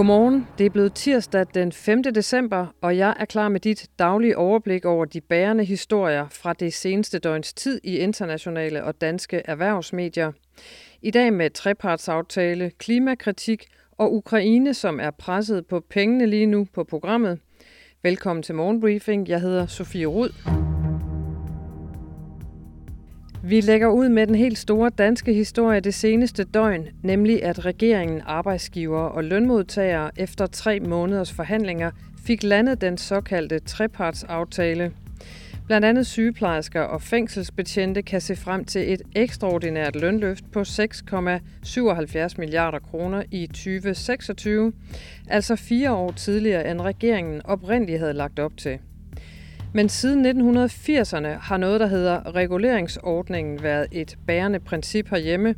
Godmorgen. Det er blevet tirsdag den 5. december, og jeg er klar med dit daglige overblik over de bærende historier fra det seneste døgns tid i internationale og danske erhvervsmedier. I dag med trepartsaftale, klimakritik og Ukraine, som er presset på pengene lige nu på programmet. Velkommen til Morgenbriefing. Jeg hedder Sofie Rud. Vi lægger ud med den helt store danske historie det seneste døgn, nemlig at regeringen, arbejdsgiver og lønmodtagere efter tre måneders forhandlinger fik landet den såkaldte trepartsaftale. Blandt andet sygeplejersker og fængselsbetjente kan se frem til et ekstraordinært lønløft på 6,77 milliarder kroner i 2026, altså fire år tidligere end regeringen oprindeligt havde lagt op til. Men siden 1980'erne har noget, der hedder reguleringsordningen, været et bærende princip herhjemme.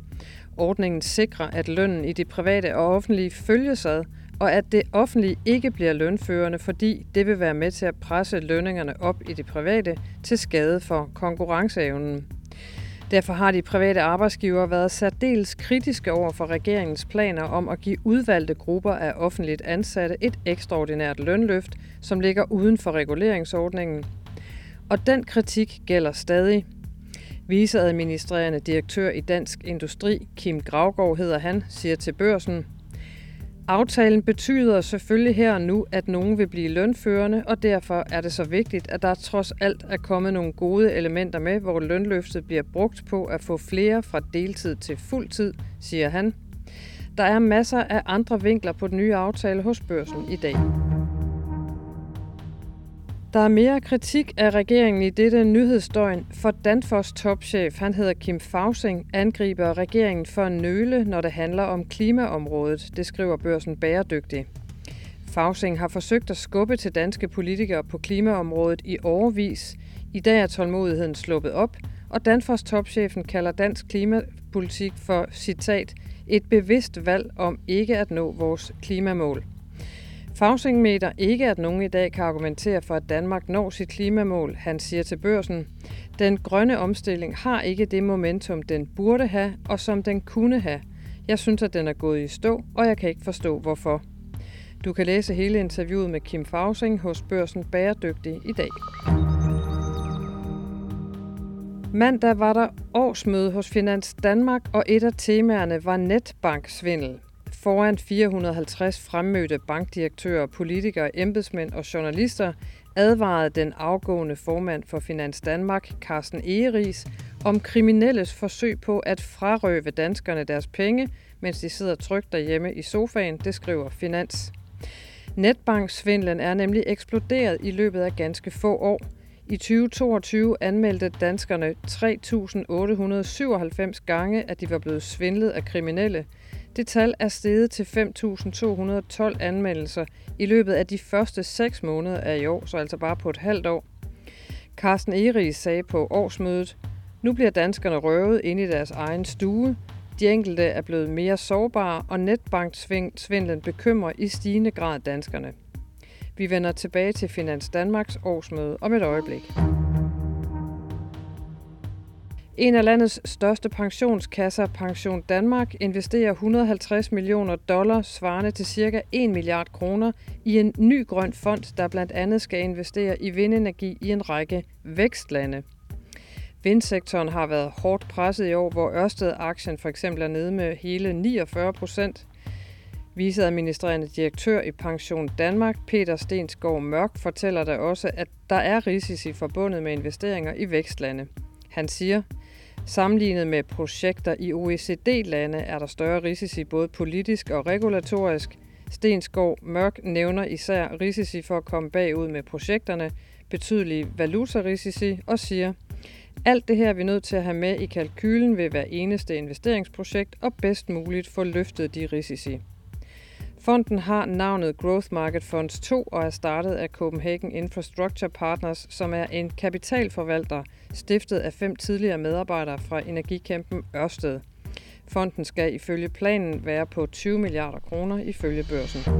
Ordningen sikrer, at lønnen i det private og offentlige følges ad, og at det offentlige ikke bliver lønførende, fordi det vil være med til at presse lønningerne op i det private til skade for konkurrenceevnen. Derfor har de private arbejdsgivere været særdeles kritiske over for regeringens planer om at give udvalgte grupper af offentligt ansatte et ekstraordinært lønløft, som ligger uden for reguleringsordningen. Og den kritik gælder stadig. Viceadministrerende direktør i Dansk Industri, Kim Gravgaard hedder han, siger til børsen, Aftalen betyder selvfølgelig her og nu, at nogen vil blive lønførende, og derfor er det så vigtigt, at der trods alt er kommet nogle gode elementer med, hvor lønløftet bliver brugt på at få flere fra deltid til fuldtid, siger han. Der er masser af andre vinkler på den nye aftale hos børsen i dag. Der er mere kritik af regeringen i dette nyhedsdøgn, for Danfoss topchef, han hedder Kim Fausing, angriber regeringen for en nøle, når det handler om klimaområdet, det skriver børsen bæredygtig. Fausing har forsøgt at skubbe til danske politikere på klimaområdet i overvis. I dag er tålmodigheden sluppet op, og Danfoss topchefen kalder dansk klimapolitik for, citat, et bevidst valg om ikke at nå vores klimamål. Fausing mener ikke, at nogen i dag kan argumentere for, at Danmark når sit klimamål. Han siger til børsen, den grønne omstilling har ikke det momentum, den burde have, og som den kunne have. Jeg synes, at den er gået i stå, og jeg kan ikke forstå, hvorfor. Du kan læse hele interviewet med Kim Fausing hos børsen Bæredygtig i dag. Mandag var der årsmøde hos Finans Danmark, og et af temaerne var netbanksvindel. Foran 450 fremmødte bankdirektører, politikere, embedsmænd og journalister advarede den afgående formand for Finans Danmark, Carsten Egeris, om kriminelles forsøg på at frarøve danskerne deres penge, mens de sidder trygt derhjemme i sofaen, det skriver Finans. Netbanksvindlen er nemlig eksploderet i løbet af ganske få år. I 2022 anmeldte danskerne 3.897 gange, at de var blevet svindlet af kriminelle – det tal er steget til 5.212 anmeldelser i løbet af de første 6 måneder af i år, så altså bare på et halvt år. Carsten Eris sagde på årsmødet, nu bliver danskerne røvet ind i deres egen stue. De enkelte er blevet mere sårbare, og netbanksvindlen bekymrer i stigende grad danskerne. Vi vender tilbage til Finans Danmarks årsmøde om et øjeblik. En af landets største pensionskasser, Pension Danmark, investerer 150 millioner dollar, svarende til ca. 1 milliard kroner, i en ny grøn fond, der blandt andet skal investere i vindenergi i en række vækstlande. Vindsektoren har været hårdt presset i år, hvor Ørsted-aktien for eksempel er nede med hele 49 procent. Viceadministrerende direktør i Pension Danmark, Peter Stensgaard Mørk, fortæller der også, at der er risici forbundet med investeringer i vækstlande. Han siger, Sammenlignet med projekter i OECD-lande er der større risici både politisk og regulatorisk. Stenskov Mørk nævner især risici for at komme bagud med projekterne, betydelige valutarisici og siger, alt det her er vi nødt til at have med i kalkylen ved hver eneste investeringsprojekt og bedst muligt få løftet de risici. Fonden har navnet Growth Market Funds 2 og er startet af Copenhagen Infrastructure Partners, som er en kapitalforvalter, stiftet af fem tidligere medarbejdere fra energikæmpen Ørsted. Fonden skal ifølge planen være på 20 milliarder kroner ifølge børsen.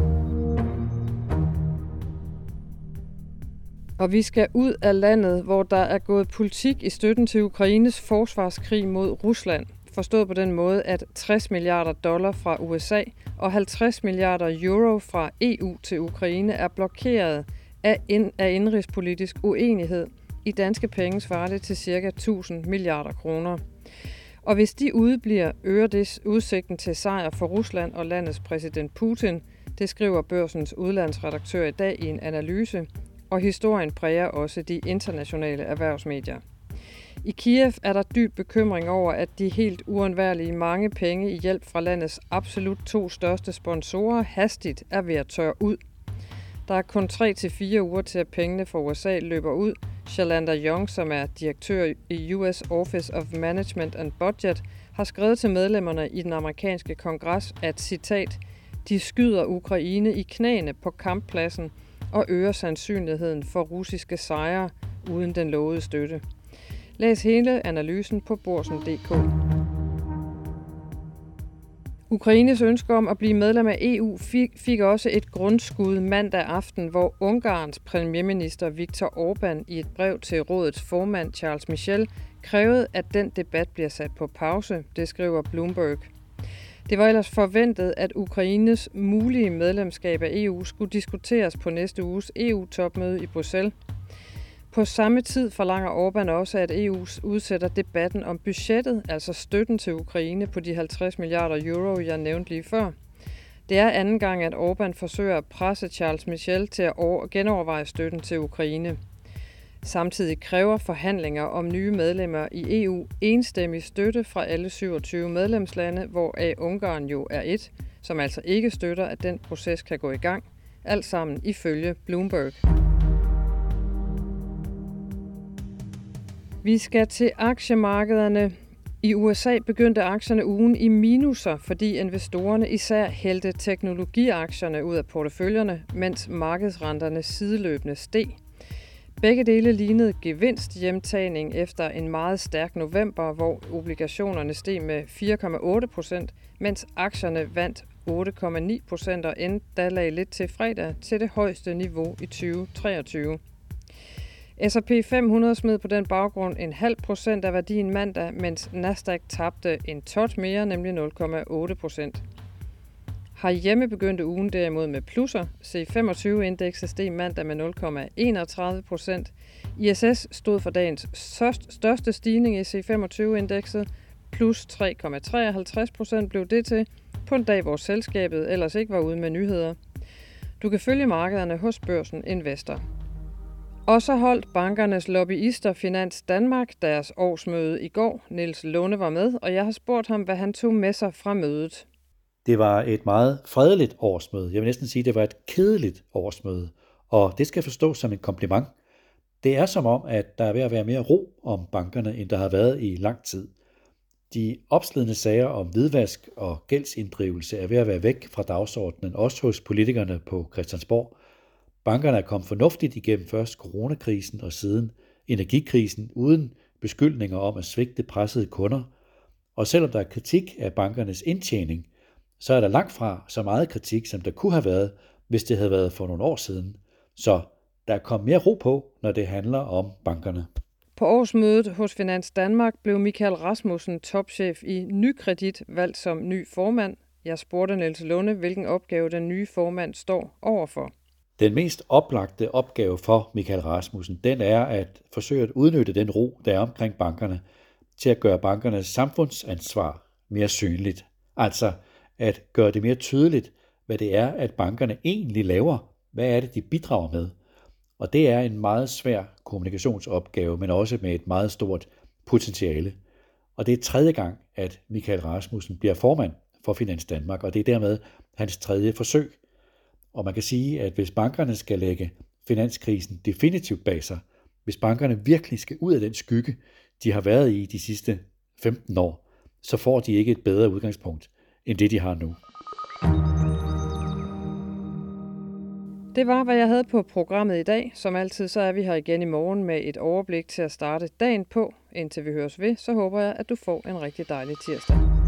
Og vi skal ud af landet, hvor der er gået politik i støtten til Ukraines forsvarskrig mod Rusland forstået på den måde, at 60 milliarder dollar fra USA og 50 milliarder euro fra EU til Ukraine er blokeret af, ind, af indrigspolitisk uenighed. I danske penge svarer det til ca. 1000 milliarder kroner. Og hvis de udebliver, øger det udsigten til sejr for Rusland og landets præsident Putin, det skriver børsens udlandsredaktør i dag i en analyse, og historien præger også de internationale erhvervsmedier. I Kiev er der dyb bekymring over, at de helt uundværlige mange penge i hjælp fra landets absolut to største sponsorer hastigt er ved at tørre ud. Der er kun 3-4 uger til, at pengene fra USA løber ud. Shalanda Young, som er direktør i US Office of Management and Budget, har skrevet til medlemmerne i den amerikanske kongres, at citat, de skyder Ukraine i knæene på kamppladsen og øger sandsynligheden for russiske sejre uden den lovede støtte. Læs hele analysen på borsen.dk. Ukraines ønske om at blive medlem af EU fik, også et grundskud mandag aften, hvor Ungarns premierminister Viktor Orbán i et brev til rådets formand Charles Michel krævede, at den debat bliver sat på pause, det skriver Bloomberg. Det var ellers forventet, at Ukraines mulige medlemskab af EU skulle diskuteres på næste uges EU-topmøde i Bruxelles. På samme tid forlanger Orbán også, at EU udsætter debatten om budgettet, altså støtten til Ukraine på de 50 milliarder euro, jeg nævnte lige før. Det er anden gang, at Orbán forsøger at presse Charles Michel til at genoverveje støtten til Ukraine. Samtidig kræver forhandlinger om nye medlemmer i EU enstemmig støtte fra alle 27 medlemslande, hvor Ungarn jo er et, som altså ikke støtter, at den proces kan gå i gang. Alt sammen ifølge Bloomberg. Vi skal til aktiemarkederne. I USA begyndte aktierne ugen i minuser, fordi investorerne især hældte teknologiaktierne ud af porteføljerne, mens markedsrenterne sideløbende steg. Begge dele lignede gevinsthjemtagning efter en meget stærk november, hvor obligationerne steg med 4,8 procent, mens aktierne vandt 8,9 procent og endda lagde lidt til fredag til det højeste niveau i 2023. S&P 500 smed på den baggrund en halv procent af værdien mandag, mens Nasdaq tabte en tot mere, nemlig 0,8 procent. Har hjemme begyndte ugen derimod med plusser. C25-indekset steg mandag med 0,31 procent. ISS stod for dagens største stigning i C25-indekset. Plus 3,53 procent blev det til på en dag, hvor selskabet ellers ikke var ude med nyheder. Du kan følge markederne hos Børsen Investor. Og så holdt bankernes lobbyister Finans Danmark deres årsmøde i går. Niels Lunde var med, og jeg har spurgt ham, hvad han tog med sig fra mødet. Det var et meget fredeligt årsmøde. Jeg vil næsten sige, at det var et kedeligt årsmøde. Og det skal forstås som en kompliment. Det er som om, at der er ved at være mere ro om bankerne, end der har været i lang tid. De opslidende sager om hvidvask og gældsinddrivelse er ved at være væk fra dagsordenen, også hos politikerne på Christiansborg – Bankerne er kommet fornuftigt igennem først coronakrisen og siden energikrisen uden beskyldninger om at svigte pressede kunder. Og selvom der er kritik af bankernes indtjening, så er der langt fra så meget kritik, som der kunne have været, hvis det havde været for nogle år siden. Så der er kommet mere ro på, når det handler om bankerne. På årsmødet hos Finans Danmark blev Michael Rasmussen, topchef i Nykredit, valgt som ny formand. Jeg spurgte Niels Lunde, hvilken opgave den nye formand står overfor. Den mest oplagte opgave for Michael Rasmussen, den er at forsøge at udnytte den ro, der er omkring bankerne, til at gøre bankernes samfundsansvar mere synligt. Altså at gøre det mere tydeligt, hvad det er, at bankerne egentlig laver. Hvad er det, de bidrager med? Og det er en meget svær kommunikationsopgave, men også med et meget stort potentiale. Og det er tredje gang, at Michael Rasmussen bliver formand for Finans Danmark, og det er dermed hans tredje forsøg og man kan sige, at hvis bankerne skal lægge finanskrisen definitivt bag sig, hvis bankerne virkelig skal ud af den skygge, de har været i de sidste 15 år, så får de ikke et bedre udgangspunkt end det, de har nu. Det var, hvad jeg havde på programmet i dag. Som altid, så er vi her igen i morgen med et overblik til at starte dagen på. Indtil vi høres ved, så håber jeg, at du får en rigtig dejlig tirsdag.